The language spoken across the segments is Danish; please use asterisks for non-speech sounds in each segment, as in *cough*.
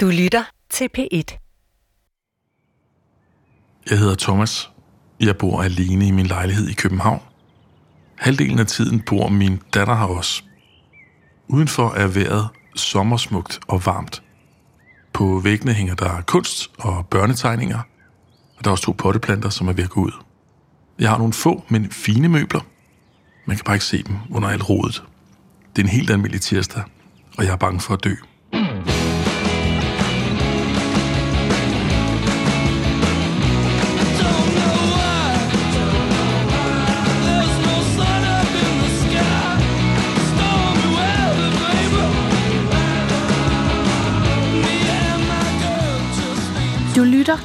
Du lytter til P1. Jeg hedder Thomas. Jeg bor alene i min lejlighed i København. Halvdelen af tiden bor min datter her også. Udenfor er vejret sommersmukt og varmt. På væggene hænger der kunst og børnetegninger, og der er også to potteplanter, som er ved at gå ud. Jeg har nogle få, men fine møbler. Man kan bare ikke se dem under alt rodet. Det er en helt almindelig tirsdag, og jeg er bange for at dø.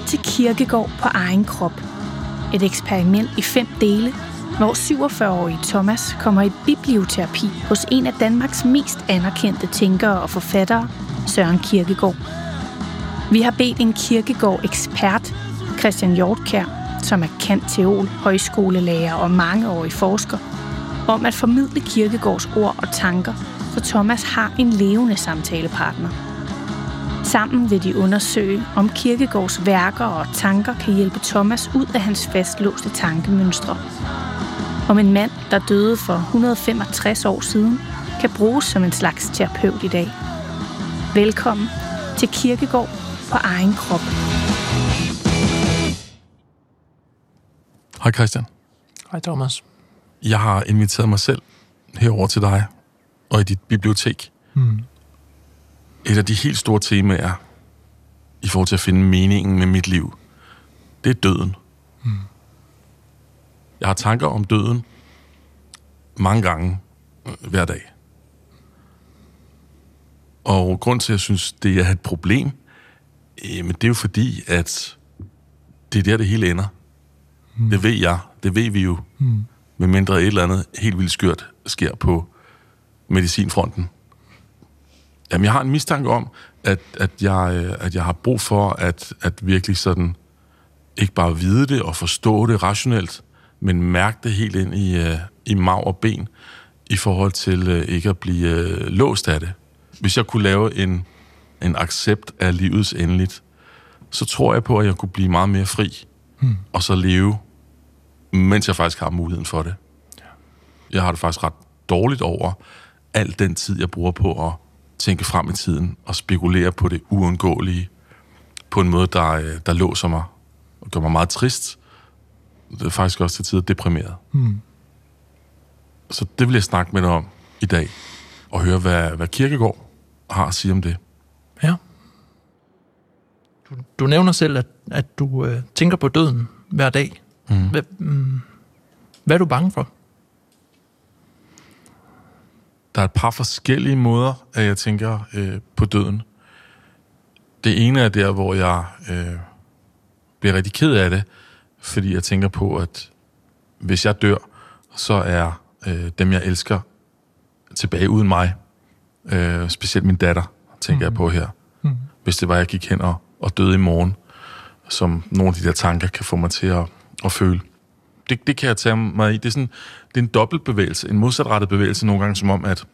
Til Kirkegård på egen krop. Et eksperiment i fem dele, hvor 47-årige Thomas kommer i biblioterapi hos en af Danmarks mest anerkendte tænkere og forfattere, Søren Kirkegaard. Vi har bedt en kirkegård-ekspert, Christian Hjortkær, som er kendt teol, højskolelærer og mangeårig forsker, om at formidle Kirkegårds ord og tanker, så Thomas har en levende samtalepartner. Sammen vil de undersøge, om Kirkegaards værker og tanker kan hjælpe Thomas ud af hans fastlåste tankemønstre. Om en mand, der døde for 165 år siden, kan bruges som en slags terapeut i dag. Velkommen til Kirkegaard på egen krop. Hej Christian. Hej Thomas. Jeg har inviteret mig selv herover til dig og i dit bibliotek. Mm. Et af de helt store temaer i forhold til at finde meningen med mit liv, det er døden. Mm. Jeg har tanker om døden mange gange øh, hver dag. Og grund til, at jeg synes, det er et problem, øh, men det er jo fordi, at det er der, det hele ender. Mm. Det ved jeg. Det ved vi jo. Mm. Medmindre et eller andet helt vildt skørt sker på medicinfronten. Jamen, jeg har en mistanke om, at, at, jeg, øh, at jeg har brug for at, at virkelig sådan, ikke bare vide det og forstå det rationelt, men mærke det helt ind i, øh, i mag og ben, i forhold til øh, ikke at blive øh, låst af det. Hvis jeg kunne lave en, en accept af livets endeligt, så tror jeg på, at jeg kunne blive meget mere fri, hmm. og så leve, mens jeg faktisk har muligheden for det. Jeg har det faktisk ret dårligt over al den tid, jeg bruger på at tænke frem i tiden og spekulere på det uundgåelige på en måde, der, øh, der låser mig og gør mig meget trist. Det er faktisk også til tider deprimeret. Mm. Så det vil jeg snakke med dig om i dag, og høre, hvad, hvad Kirkegaard har at sige om det. Ja. Du, du nævner selv, at, at du øh, tænker på døden hver dag. Mm. Hvad, mm, hvad er du bange for? Der er et par forskellige måder, at jeg tænker øh, på døden. Det ene er der, hvor jeg øh, bliver rigtig ked af det, fordi jeg tænker på, at hvis jeg dør, så er øh, dem, jeg elsker, tilbage uden mig. Øh, specielt min datter, tænker mm. jeg på her. Mm. Hvis det var, jeg gik hen og, og døde i morgen, som nogle af de der tanker kan få mig til at, at føle. Det, det kan jeg tage mig i. Det er, sådan, det er en dobbeltbevægelse, en modsatrettet bevægelse nogle gange, som om, at,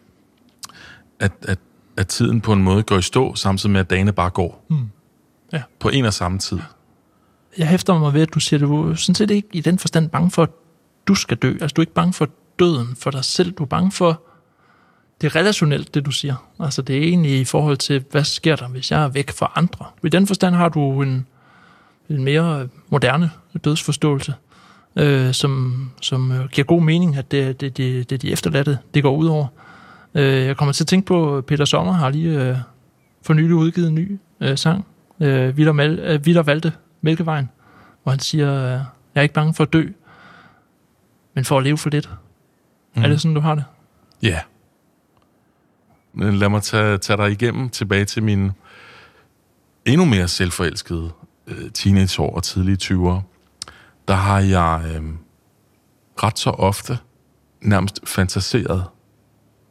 at, at, at tiden på en måde går i stå, samtidig med, at dagene bare går. Mm. Ja. På en og samme tid. Jeg hæfter mig ved, at du siger, at du sådan set ikke i den forstand bange for, at du skal dø. Altså, du er ikke bange for døden for dig selv. Du er bange for det er relationelt, det du siger. Altså, det er egentlig i forhold til, hvad sker der, hvis jeg er væk fra andre. I den forstand har du en, en mere moderne dødsforståelse, øh, som, som øh, giver god mening, at det, det, det, det de efterladte, det går ud over. Øh, jeg kommer til at tænke på, Peter Sommer har lige øh, for nylig udgivet en ny øh, sang, øh, Vitter, Mal, øh, Vitter Valde Mælkevejen, hvor han siger, øh, jeg er ikke bange for at dø, men for at leve for lidt. Mm. Er det sådan, du har det? Ja. Yeah. Men lad mig tage, tage dig igennem tilbage til min endnu mere selvforelskede øh, teenageår og tidlige 20'ere. Der har jeg øh, ret så ofte nærmest fantaseret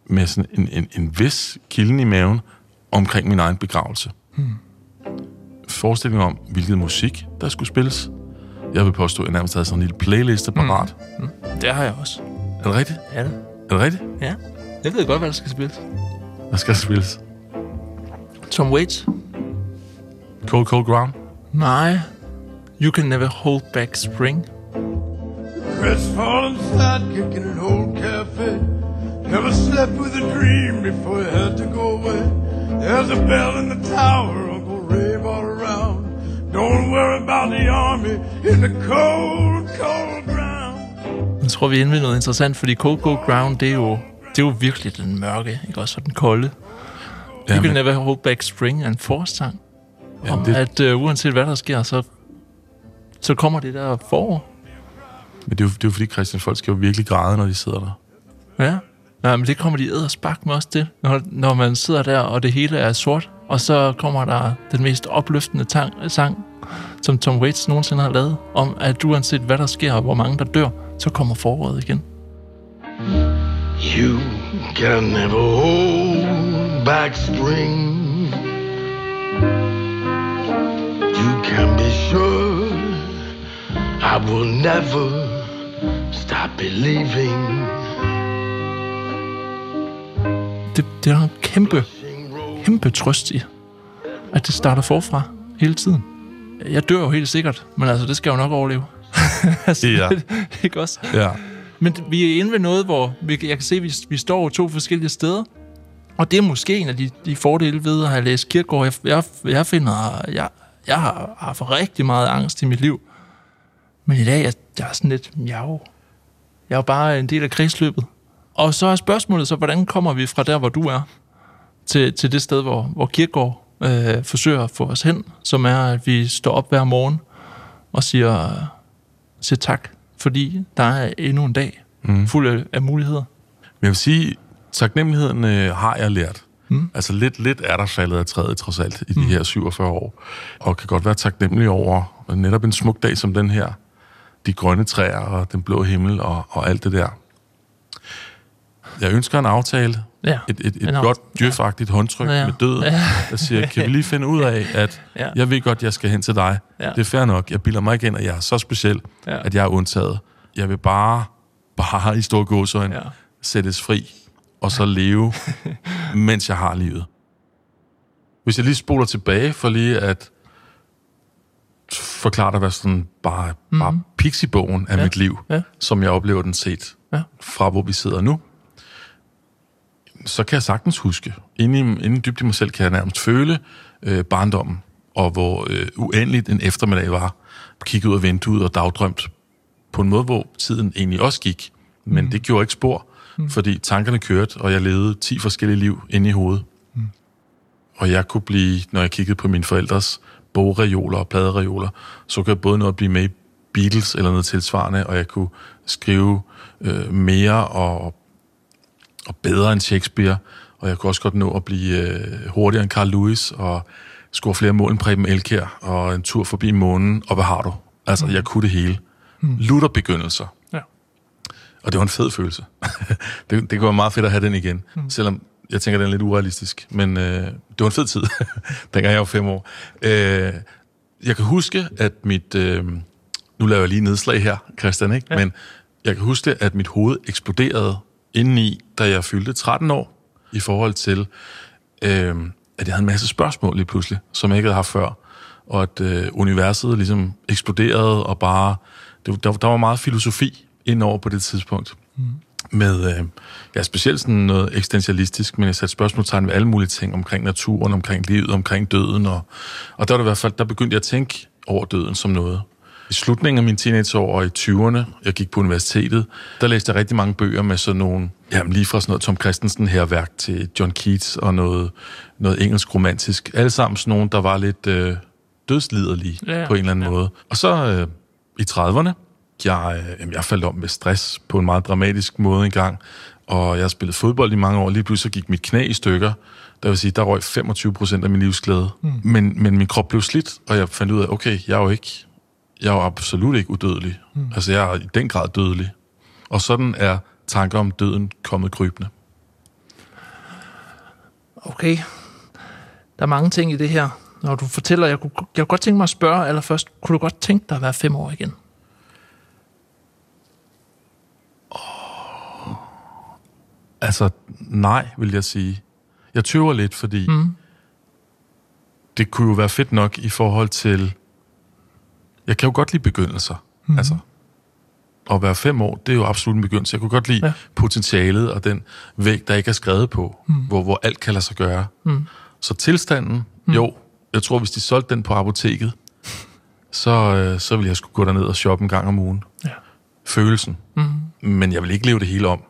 med sådan en, en, en vis kilden i maven omkring min egen begravelse. Hmm. Forestilling om, hvilket musik der skulle spilles. Jeg vil påstå, at jeg nærmest havde sådan en lille playliste parat. Mm. Det har jeg også. Er det rigtigt? Ja, det. Er det rigtigt? Ja. Jeg ved godt, hvad der skal spilles. Hvad skal der spilles? Tom Waits. Cold Cold Ground? Nej. You can never hold back spring. Crestfallen sidekick in an old cafe. Never slept with a dream before he had to go away. There's a bell in the tower, Uncle Rave all around. Don't worry about the army in the cold, cold ground. Jeg tror, vi er inde ved noget interessant, fordi Cold Cold Ground, det er jo, det er jo virkelig den mørke, ikke også? Og den kolde. You Jamen, can never hold back spring er en jamen, Om det, at uh, uanset hvad der sker, så, så kommer det der forår. men det, er jo, det er jo fordi, Christian, folk skal jo virkelig græde, når de sidder der. Ja. ja men det kommer de æder spark med også til, når, når man sidder der, og det hele er sort. Og så kommer der den mest opløftende tang, sang, som Tom Waits nogensinde har lavet, om at uanset hvad der sker, og hvor mange der dør, så kommer foråret igen. You can never hold back spring. You can be sure I will never stop believing. Det, det er en kæmpe, kæmpe trøst i, at det starter forfra hele tiden. Jeg dør jo helt sikkert, men altså, det skal jeg jo nok overleve. *laughs* altså, Ja. *laughs* ikke også? Ja. Men vi er inde ved noget, hvor vi, jeg kan se, at vi, vi står to forskellige steder. Og det er måske en af de, de fordele ved at have læst Kierkegaard. Jeg, jeg, jeg finder, jeg, jeg har haft rigtig meget angst i mit liv. Men i dag, jeg, jeg er sådan lidt, jeg er jo, jeg er jo bare en del af kredsløbet. Og så er spørgsmålet så, hvordan kommer vi fra der, hvor du er, til, til det sted, hvor, hvor Kierkegaard øh, forsøger at få os hen, som er, at vi står op hver morgen og siger, siger tak, fordi der er endnu en dag mm. fuld af, af muligheder. Men jeg vil sige, taknemmeligheden øh, har jeg lært. Mm. Altså lidt, lidt er der faldet af træet trods alt i de her 47 år. Og kan godt være taknemmelig over netop en smuk dag som den her. De grønne træer og den blå himmel og, og alt det der. Jeg ønsker en aftale. Ja, Et, et, et godt djøfagtigt håndtryk Ja. med døden, Ja. der siger, kan vi lige finde ud af, at Ja. jeg ved godt, jeg skal hen til dig. Ja. Det er fair nok. Jeg bilder mig ikke ind, at jeg er så speciel, Ja. at jeg er undtaget. Jeg vil bare, bare i store gåsøjne, Ja. sættes fri, og så leve, *laughs* mens jeg har livet. Hvis jeg lige spoler tilbage for lige at forklare dig, hvad sådan bare, mm. bare pixiebogen af Ja. mit liv, Ja. som jeg oplever den set Ja. fra, hvor vi sidder nu, så kan jeg sagtens huske, inde, i, inde dybt i mig selv, kan jeg nærmest føle øh, barndommen, og hvor øh, uendeligt en eftermiddag var, kigge ud af vinduet og dagdrømt på en måde, hvor tiden egentlig også gik, men mm. det gjorde ikke spor, mm. fordi tankerne kørte, og jeg levede 10 forskellige liv inde i hovedet. Mm. Og jeg kunne blive, når jeg kiggede på mine forældres bogreoler og pladereoler, så kunne jeg både nå at blive med i Beatles eller noget tilsvarende, og jeg kunne skrive øh, mere og, og bedre end Shakespeare, og jeg kunne også godt nå at blive øh, hurtigere end Carl Lewis, og score flere mål end Preben Elkær, og en tur forbi månen, og hvad har du? Altså, mm. jeg kunne det hele. Mm. Lutter begyndelser. Ja. Og det var en fed følelse. *laughs* det, det kunne være meget fedt at have den igen, mm. selvom jeg tænker, den er lidt urealistisk. Men øh, det var en fed tid, *laughs* dengang jeg var fem år. Øh, jeg kan huske, at mit... Øh, nu laver jeg lige nedslag her, Christian, ikke? Ja. Men jeg kan huske, at mit hoved eksploderede indeni, da jeg fyldte 13 år, i forhold til, øh, at jeg havde en masse spørgsmål lige pludselig, som jeg ikke havde haft før. Og at øh, universet ligesom eksploderede, og bare... Det, der, der var meget filosofi indover på det tidspunkt. Mm. Med, øh, ja, specielt sådan noget eksistentialistisk, men jeg satte spørgsmålstegn ved alle mulige ting omkring naturen, omkring livet, omkring døden. Og, og der var det i hvert fald, der begyndte jeg at tænke over døden som noget. I slutningen af mine teenageår og i 20'erne, jeg gik på universitetet, der læste jeg rigtig mange bøger med sådan nogle, jamen lige fra sådan noget Tom Christensen herværk til John Keats og noget, noget engelsk romantisk. Alle sammen sådan nogle, der var lidt øh, dødsliderlige ja. på en eller anden ja. måde. Og så øh, i 30'erne, jeg, øh, jamen, jeg faldt om med stress på en meget dramatisk måde engang, og jeg har spillet fodbold i mange år, lige pludselig gik mit knæ i stykker, der vil sige, der røg 25 procent af min livsglæde. Mm. Men, men min krop blev slidt, og jeg fandt ud af, okay, jeg er jo ikke, jeg er jo absolut ikke udødelig. Mm. Altså, jeg er i den grad dødelig. Og sådan er tanker om døden kommet krybende. Okay. Der er mange ting i det her. Når du fortæller, jeg kunne, jeg kunne godt tænke mig at spørge allerførst, kunne du godt tænke dig at være fem år igen? Altså, nej, vil jeg sige. Jeg tøver lidt, fordi mm. det kunne jo være fedt nok i forhold til... Jeg kan jo godt lide begyndelser. Mm. Altså, at være fem år, det er jo absolut en begyndelse. Jeg kunne godt lide ja. potentialet og den væg, der ikke er skrevet på, mm. hvor, hvor alt kan lade sig gøre. Mm. Så tilstanden, mm. jo, jeg tror, hvis de solgte den på apoteket, så, øh, så ville jeg skulle gå derned og shoppe en gang om ugen. Ja. Følelsen. Mm. Men jeg vil ikke leve det hele om.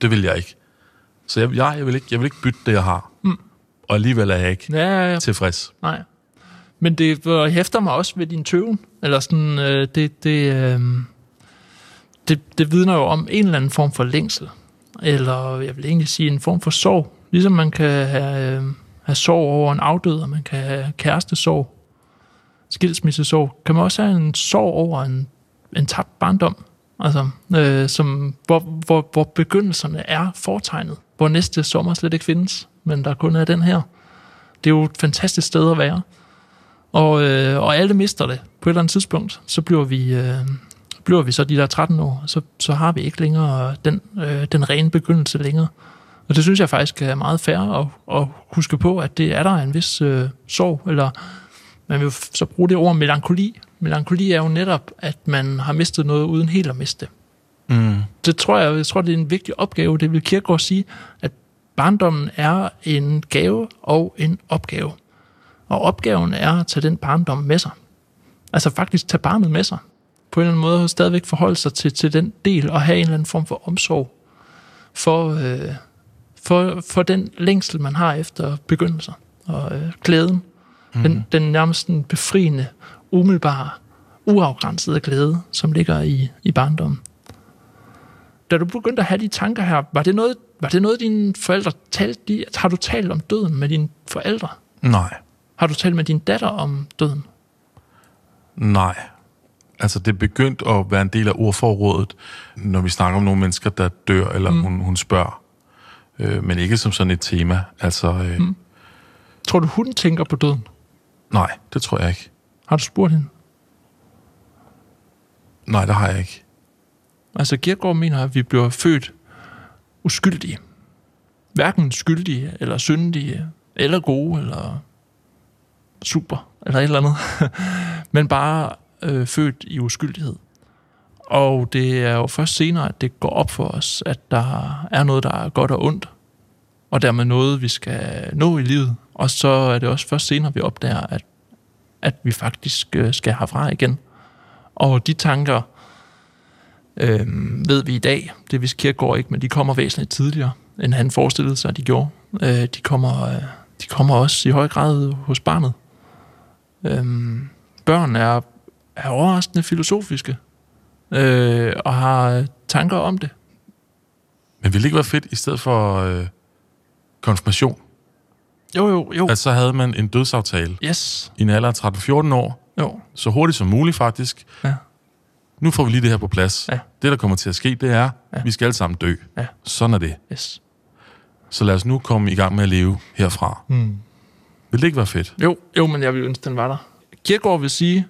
Det vil jeg ikke. Så jeg, jeg, jeg, vil ikke, jeg vil ikke bytte det, jeg har. Mm. Og alligevel er jeg ikke Ja, ja, ja. tilfreds. Nej. Men det øh, hæfter mig også ved din tøven. Eller sådan, øh, det, det, øh, det, det vidner jo om en eller anden form for længsel. Eller jeg vil egentlig sige en form for sorg. Ligesom man kan have, øh, have sorg over en afdød, og man kan have kærestesorg, skilsmissesorg. Kan man også have en sorg over en, en tabt barndom. Altså, øh, som, hvor, hvor, hvor begyndelserne er fortegnet. Hvor næste sommer slet ikke findes, men der kun er den her. Det er jo et fantastisk sted at være. Og, øh, og alle mister det på et eller andet tidspunkt. Så bliver vi, øh, bliver vi så de der 13 år, så, så har vi ikke længere den, øh, den rene begyndelse længere. Og det synes jeg faktisk er meget fair at, at huske på, at det er der en vis øh, sorg, eller man vil jo så bruge det ord melankoli. Melankoli er jo netop, at man har mistet noget uden helt at miste. Mm. Det tror jeg, jeg tror, det er en vigtig opgave. Det vil Kierkegaard sige, at barndommen er en gave og en opgave. Og opgaven er at tage den barndom med sig. Altså faktisk tage barnet med sig. På en eller anden måde stadigvæk forholde sig til, til den del og have en eller anden form for omsorg for, øh, for, for den længsel, man har efter begyndelser og øh, glæden. Mm. Den, den nærmest den befriende, umiddelbare, uafgrænsede glæde, som ligger i, i barndommen. Da du begyndte at have de tanker her, var det noget, var det noget dine forældre talte de, Har du talt om døden med dine forældre? Nej. Har du talt med din datter om døden? Nej. Altså, det er begyndt at være en del af ordforrådet, når vi snakker om nogle mennesker, der dør, eller mm. hun, hun spørger. Øh, men ikke som sådan et tema. Altså, øh, mm. Tror du, hun tænker på døden? nej, det tror jeg ikke. Har du spurgt hende? Nej, det har jeg ikke. Altså, Kierkegaard mener, at vi bliver født uskyldige. Hverken skyldige, eller syndige, eller gode, eller super, eller et eller andet. *laughs* Men bare øh, født i uskyldighed. Og det er jo først senere, at det går op for os, at der er noget, der er godt og ondt. Og dermed noget, vi skal nå i livet. Og så er det også først senere, vi opdager, at, at vi faktisk øh, skal herfra igen. Og de tanker, øh, ved vi i dag, det vidste Kierkegaard ikke, men de kommer væsentligt tidligere, end han forestillede sig, at de gjorde. Øh, de, kommer, øh, de kommer også i høj grad hos barnet. Øh, børn er, er overraskende filosofiske, øh, og har tanker om det. Men ville det ikke være fedt, i stedet for øh, konfirmation, jo, jo, jo. at så havde man en dødsaftale Yes. i en alder af 13-14 år, Jo. så hurtigt som muligt faktisk. Ja. Nu får vi lige det her på plads. Ja. Det, der kommer til at ske, det er, Ja. vi skal alle sammen dø. Ja. Sådan er det. Yes. Så lad os nu komme i gang med at leve herfra. Mm. Vil det ikke være fedt? Jo, jo, men jeg vil ønske, den var der. Kirkegaard vil sige,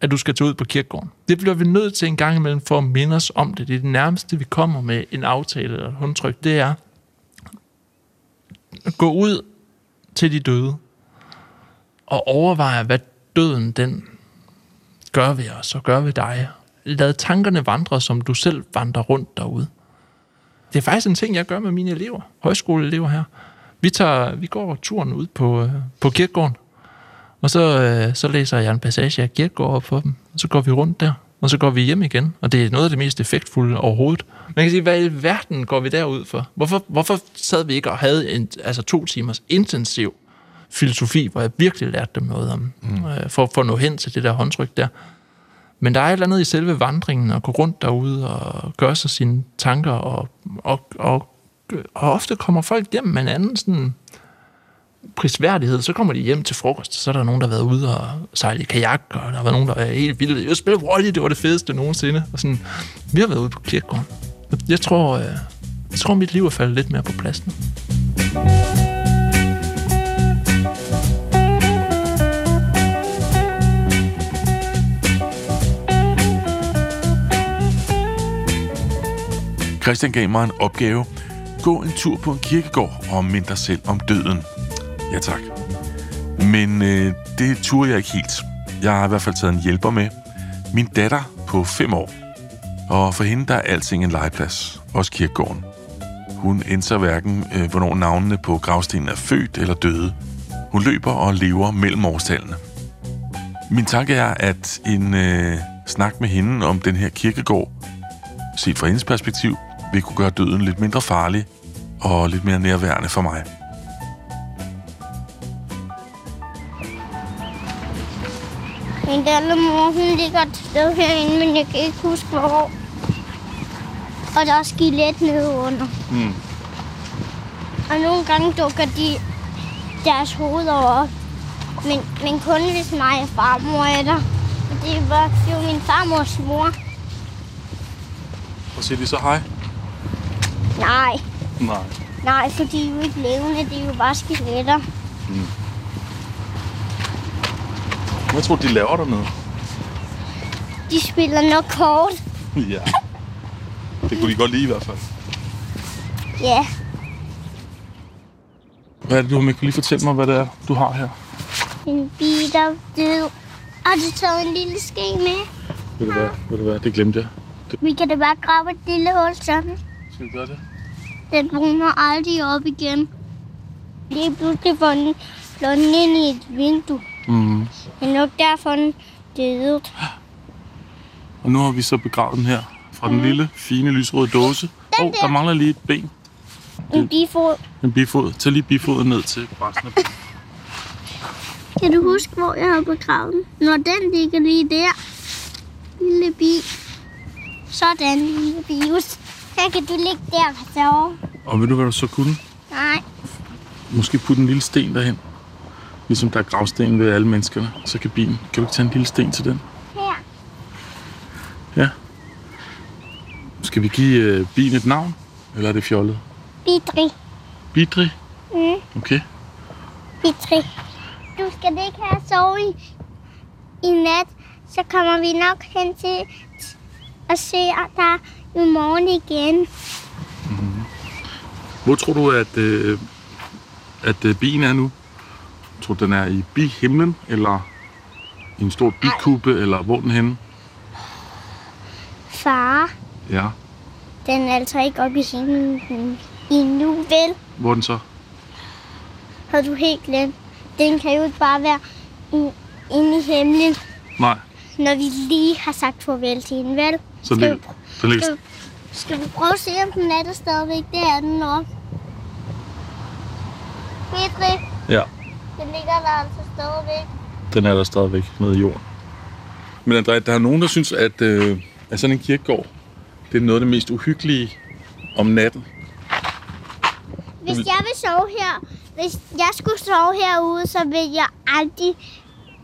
at du skal tage ud på kirkegården. Det bliver vi nødt til en gang imellem for at minde os om det. Det er det nærmeste, vi kommer med en aftale eller et håndtryk. Det er gå ud til de døde og overveje, hvad døden den gør ved os og gør ved dig. Lad tankerne vandre, som du selv vandrer rundt derude. Det er faktisk en ting, jeg gør med mine elever, højskoleelever her. Vi, tager, vi går turen ud på, øh, på kirkegården, og så, øh, så læser jeg en passage af Kierkegaard op for dem, og så går vi rundt der, og så går vi hjem igen, og det er noget af det mest effektfulde overhovedet. Man kan sige, hvad i verden går vi derud for? Hvorfor, hvorfor sad vi ikke og havde en, altså to timers intensiv filosofi, hvor jeg virkelig lærte dem noget om, mm. øh, for, for at nå hen til det der håndtryk der. Men der er et eller andet i selve vandringen, at gå rundt derude og gøre sig sine tanker, og, og, og, og ofte kommer folk hjem med en anden sådan prisværdighed, så kommer de hjem til frokost, så er der nogen, der har været ude og sejle i kajak, og der har været nogen, der er helt vilde. Jeg spiller Wally, det var det fedeste nogensinde. Og sådan, vi har været ude på kirkegården. Jeg tror, øh, jeg tror, mit liv er faldet lidt mere på plads nu. Christian gav mig en opgave. Gå en tur på en kirkegård og mind dig selv om døden. Ja tak. Men øh, det turde jeg ikke helt. Jeg har i hvert fald taget en hjælper med. Min datter på fem år. Og for hende der er alting en legeplads. Også kirkegården. Hun indser hverken, øh, hvornår navnene på gravstenen er født eller døde. Hun løber og lever mellem årstallene. Min tanke er, at en øh, snak med hende om den her kirkegård, set fra hendes perspektiv, vil kunne gøre døden lidt mindre farlig og lidt mere nærværende for mig. Min datter mor, hun ligger et sted herinde, men jeg kan ikke huske hvor. Og der er skelet nede under. Mm. Og nogle gange dukker de deres hoveder op. Men, men kun hvis mig og farmor er der. Det var jo min farmors mor. Og siger de så hej? Nej, Nej. nej, for de er jo ikke levende. Det er jo bare skeletter. Hvad tror du, de laver dernede? De spiller nok kort. Ja. Det kunne de godt lide i hvert fald. Ja, Hvad er det, du har med? Kan lige fortælle mig, hvad det er, du har her? en bil, der død. Har du taget en lille ske med? Ved du hvad? Ved du hvad? Det glemte jeg. Vi kan da bare grave et lille hul sådan. Skal vi gøre det? Den vågner aldrig op igen. Lige pludselig får den slået ind i et vindue. Mm. Er nok derfor, den døde. Og nu har vi så begravet den her fra den lille, fine, lysrøde dåse. Åh, oh, der mangler lige et ben. En bifod. En bifod. Tag lige bifoden ned til resten af. Kan du huske, hvor jeg har begravet den? Når den ligger lige der. Lille bi. Sådan, lille bius. Så kan du ligge der sove. Og ved du, hvad du så kunne? Nej, Måske putte en lille sten derhen. Ligesom der er gravsten ved alle menneskerne. Så kan bilen. Kan du ikke tage en lille sten til den? her. Ja. Skal vi give øh, bilen et navn? Eller er det fjollet? Bidri. Bidri? Mm, Okay. Bidri. Du skal ikke have sovet i, i nat. Så kommer vi nok hen til at se dig i morgen igen. Hvor tror du, at, øh, at øh, bien er nu? Tror den er i bihimlen, eller i en stor bikube, eller hvor er den henne? Far, Ja. den er altså ikke oppe i himlen endnu, vel? Hvor er den så? Har du helt glemt? Den kan jo ikke bare være inde i himlen, Nej, når vi lige har sagt farvel til hende, vel? så Skal vi- den ligger, Skal, skal vi prøve at se, om den er der stadigvæk? Det er den nok. Petri, Ja, den ligger der altså stadigvæk. den er der stadigvæk nede i jorden. Men André, der er nogen, der synes, at, øh, at sådan en kirkegård, det er noget af det mest uhyggelige om natten. Hvis jeg vil sove her, hvis jeg skulle sove herude, så vil jeg aldrig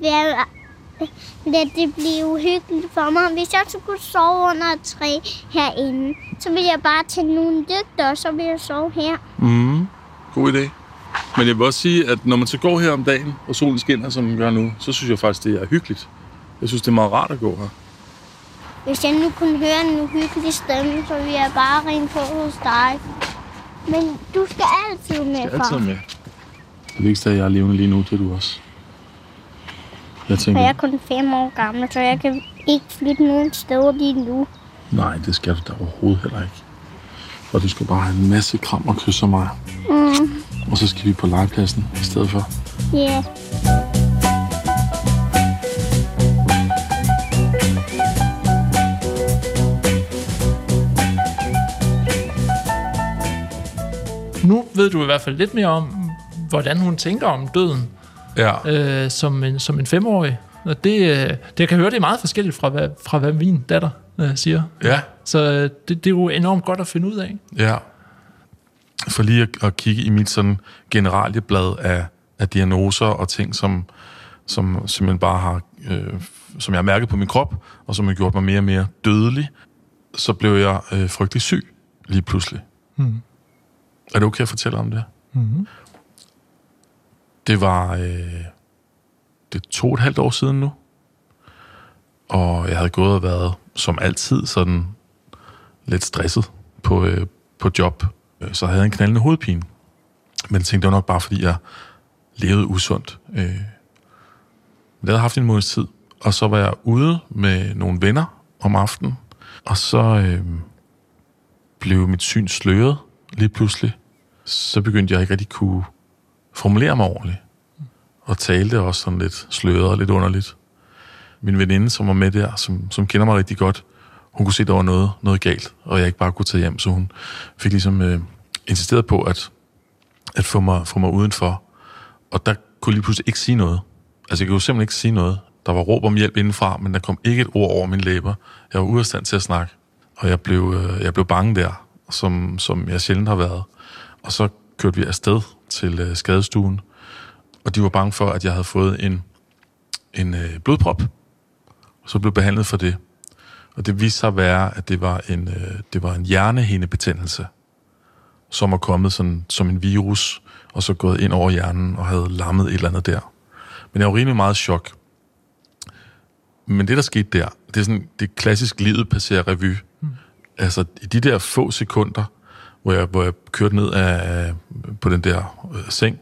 være, lade det blive uhyggeligt for mig. Hvis jeg skulle sove under et træ herinde, så vil jeg bare tænde nogle lygter, og så vil jeg sove her. Mm, god idé. Men jeg vil også sige, at når man så går her om dagen, og solen skinner, som den gør nu, så synes jeg faktisk, det er hyggeligt. Jeg synes, det er meget rart at gå her. Hvis jeg nu kunne høre en uhyggelig stemme, så ville jeg bare ringe på hos dig. Men du skal altid med, Jeg er far. altid med. Det vigtigste er, at jeg er levende lige nu, det er du også. Jeg For tænker, jeg er kun fem år gammel, så jeg kan ikke flytte nogen steder lige nu. nej, det skal du da overhovedet heller ikke. Og du skal bare have en masse kram og kys af mig. Mm, Og så skal vi på legepladsen i stedet for. ja. Nu ved du i hvert fald lidt mere om, hvordan hun tænker om døden Ja. øh, som, en, som en femårig. Og det, øh, det jeg kan høre, det er meget forskelligt fra, hvad, fra hvad min datter øh, siger. Ja. Så øh, det, det er jo enormt godt at finde ud af. Ja. For lige at, at kigge i mit sådan generalieblad af, af diagnoser og ting, som, som simpelthen bare har, øh, som jeg har mærket på min krop, og som har gjort mig mere og mere dødelig, så blev jeg øh, frygtelig syg lige pludselig. Mm. Er det okay at fortælle om det? Mm. Det var øh, det er to og et halvt år siden nu. Og jeg havde gået og været, som altid, sådan lidt stresset på, øh, på job. Øh, så havde jeg en knaldende hovedpine. Men jeg tænkte, det var nok bare, fordi jeg levede usundt. Øh, det havde jeg haft en måneds tid, og så var jeg ude med nogle venner om aftenen, og så øh, blev mit syn sløret lige pludselig. Så begyndte jeg ikke rigtig kunne formulere mig ordentligt, og talte også sådan lidt sløret og lidt underligt. Min veninde, som var med der, som, som kender mig rigtig godt, hun kunne se, at der var noget, noget galt, og jeg ikke bare kunne tage hjem, så hun fik ligesom øh, insisteret på at, at få, mig, få mig udenfor. Og der kunne lige pludselig ikke sige noget. Altså, jeg kunne simpelthen ikke sige noget. Der var råb om hjælp indenfra, men der kom ikke et ord over mine læber. Jeg var ude af stand til at snakke, og jeg blev, øh, jeg blev bange der, som, som jeg sjældent har været. Og så kørte vi afsted til øh, skadestuen, og de var bange for, at jeg havde fået en, en øh, blodprop, og så blev behandlet for det. Og det viste sig at være, at det var en, øh, det var en hjernehindebetændelse, som er kommet sådan, som en virus, og så gået ind over hjernen og havde lammet et eller andet der. Men jeg var rimelig meget chok. Men det, der skete der, det er sådan, det er klassisk livet passerer revy. Mm. Altså, i de der få sekunder, hvor jeg, hvor jeg kørte ned af, på den der øh, seng,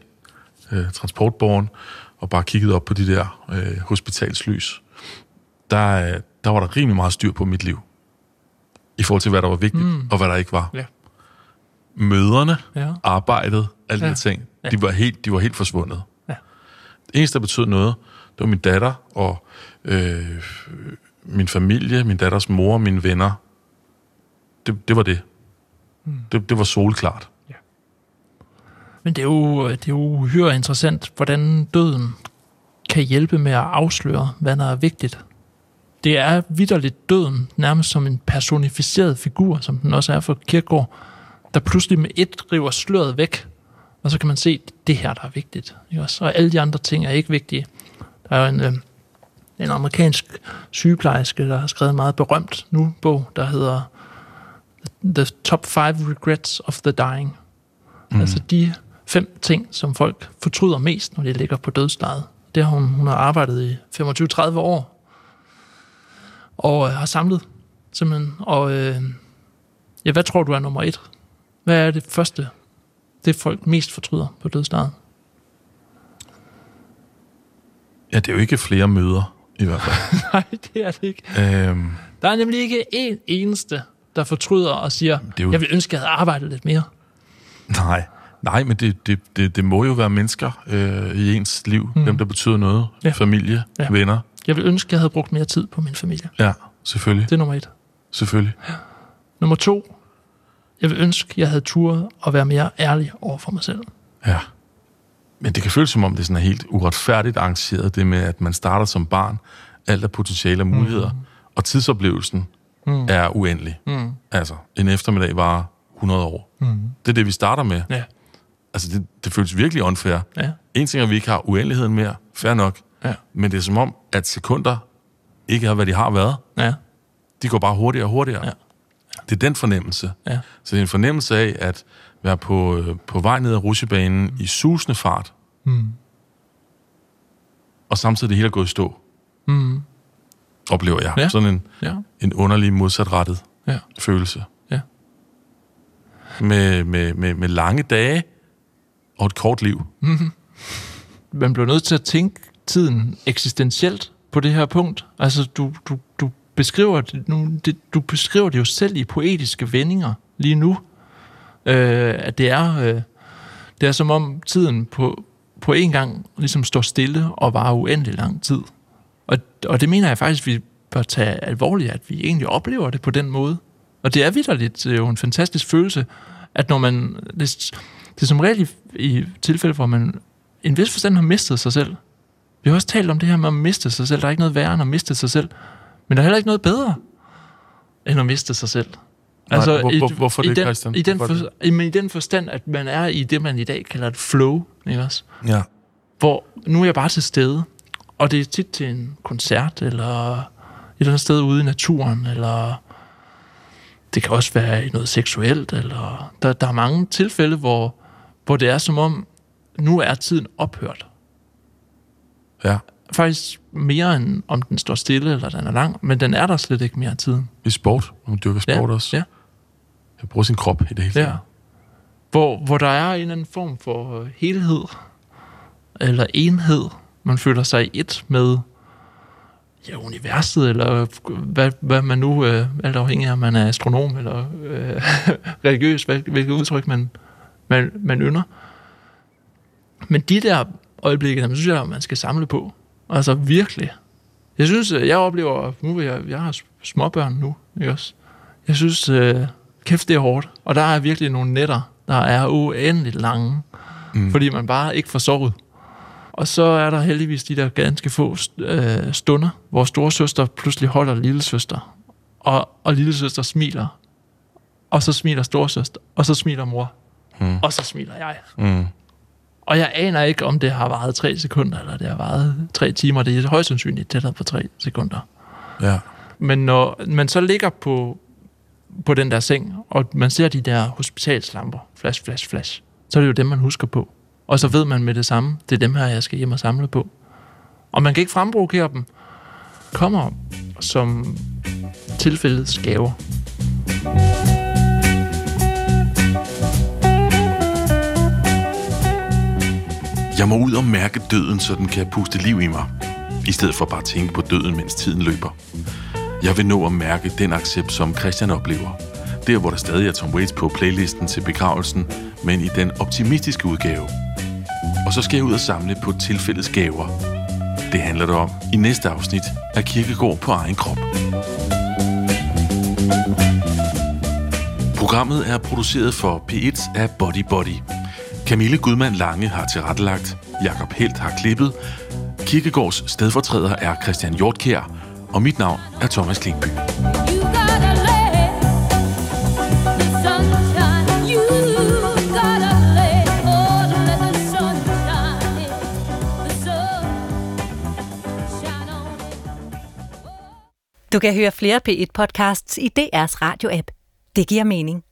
øh, transportborgen, og bare kiggede op på de der øh, hospitalslys, der, øh, der var der rimelig meget styr på mit liv. I forhold til, hvad der var vigtigt, mm. og hvad der ikke var. Ja. Møderne, Ja. arbejdet, alle de Ja. her ting, Ja. de var helt, de var helt forsvundet. Ja. Det eneste, der betød noget, det var min datter og øh, min familie, min datters mor, mine venner. Det, det var det. Mm. det. Det var solklart. Men det er, jo, det er jo uhyre interessant, hvordan døden kan hjælpe med at afsløre, hvad der er vigtigt. Det er vidderligt døden, nærmest som en personificeret figur, som den også er for Kierkegaard, der pludselig med et river sløret væk, og så kan man se, det her, der er vigtigt. Ikke også? Og alle de andre ting er ikke vigtige. Der er jo en, øh, en amerikansk sygeplejerske, der har skrevet en meget berømt nu bog, der hedder The Top 5 Regrets of the Dying. Mm. Altså de fem ting, som folk fortryder mest, når de ligger på dødslejet. Det har hun, hun har arbejdet i 25-30 år. Og øh, har samlet, simpelthen. Og øh, ja, hvad tror du er nummer et? Hvad er det første, det folk mest fortryder på dødslejet? Ja, det er jo ikke flere møder, i hvert fald. *laughs* Nej, det er det ikke. øhm, Der er nemlig ikke en eneste, der fortryder og siger, er jo- jeg vil ønske, jeg havde arbejdet lidt mere. nej, nej, men det, det, det, det må jo være mennesker øh, i ens liv, mm. dem, der betyder noget. Ja. Familie, ja. venner. Jeg vil ønske, jeg havde brugt mere tid på min familie. Ja, selvfølgelig. Det er nummer et. Selvfølgelig. Nummer to, jeg vil ønske, jeg havde turet at være mere ærlig over for mig selv. Ja. Men det kan føles som om, det sådan er helt uretfærdigt arrangeret, det med, at man starter som barn, alt er potentiale og muligheder, mm. og tidsoplevelsen mm. er uendelig. Mm. Altså, en eftermiddag var 100 år. Mm. Det er det, vi starter med. Ja. Altså, det, det føles virkelig unfair. Ja. En ting er, at vi ikke har uendeligheden mere, fair nok, Ja. men det er som om, at sekunder ikke er, hvad de har været. Ja. De går bare hurtigere og hurtigere. Ja. Det er den fornemmelse. Ja. Så det er en fornemmelse af at være på, øh, på vej ned ad rusjebanen i susende fart, Mm. og samtidig det hele er gået i stå. Mm. Oplever jeg. Ja. Sådan en, Ja. en underlig modsatrettet Ja. følelse. Ja. Med, med, med, med lange dage og et kort liv. *laughs* Man bliver nødt til at tænke tiden eksistentielt på det her punkt. Altså, du, du, du, beskriver, det, nu, det, du beskriver det jo selv i poetiske vendinger lige nu. Øh, at det er, øh, det er som om tiden på, på en gang ligesom står stille og varer uendelig lang tid. Og, og det mener jeg faktisk, vi bør tage alvorligt, at vi egentlig oplever det på den måde. Og det er vidderligt det er jo en fantastisk følelse, at når man... Det, det er som regel i, i tilfælde, hvor man i en vis forstand har mistet sig selv. Vi har også talt om det her med at miste sig selv. Der er ikke noget værre end at miste sig selv. Men der er heller ikke noget bedre, end at miste sig selv. Nej, hvor- i- hvor- hvorfor i det, den, Christian? I den, for, i, men I den forstand, at man er i det, man i dag kalder et flow, ikke også? Ja. hvor nu er jeg bare til stede, og det er tit til en koncert, eller et eller andet sted ude i naturen, eller det kan også være i noget seksuelt, eller der, der er mange tilfælde, hvor, hvor det er som om, nu er tiden ophørt. Ja. Faktisk mere end om den står stille, eller den er lang, men den er der slet ikke mere tiden. I sport. Hun dyrker sport ja, også. Ja, Jeg bruger sin krop i det hele ja. taget. Hvor, hvor der er en eller anden form for helhed, eller enhed. Man føler sig i et med ja, universet, eller hvad, hvad man nu, øh, alt afhængig af, om man er astronom eller øh, *laughs* religiøs, hvad, hvilket udtryk man, man, man ynder. Men de der øjeblikke, dem synes jeg, man skal samle på. Altså virkelig. Jeg synes, øh, jeg oplever, nu jeg, jeg har småbørn nu, ikke også? Jeg synes, øh, kæft, det er hårdt. Og der er virkelig nogle nætter, der er uendeligt lange, mm. fordi man bare ikke får sovet. Og så er der heldigvis de der ganske få øh, stunder, hvor storesøster pludselig holder lillesøster, og, og lillesøster smiler, og så smiler storesøster, og så smiler mor, mm. og så smiler jeg. Mm. Og jeg aner ikke, om det har varet tre sekunder, eller det har varet tre timer. Det er højst sandsynligt tættere på tre sekunder. Ja. Men når man så ligger på, på den der seng, og man ser de der hospitalslamper, flash, flash, flash, så er det jo dem, man husker på. Og så ved man med det samme, det er dem her, jeg skal hjem og samle på. Og man kan ikke fremprovokere dem. Kommer som tilfældets gaver. Jeg må ud og mærke døden, så den kan puste liv i mig. I stedet for bare at tænke på døden, mens tiden løber. Jeg vil nå at mærke den accept, som Christian oplever. Der, hvor der stadig er Tom Waits på playlisten til begravelsen, men i den optimistiske udgave. Og så skal jeg ud og samle på tilfældets gaver. Det handler det om i næste afsnit af Kirkegård på egen krop. Programmet er produceret for P1 af Body Body. Camille Gudmand Lange har tilrettelagt, Jakob Helt har klippet, Kirkegårds stedfortræder er Christian Hjortkær, og mit navn er Thomas Klingby. Du kan høre flere P1-podcasts i DR's radio-app. Det giver mening.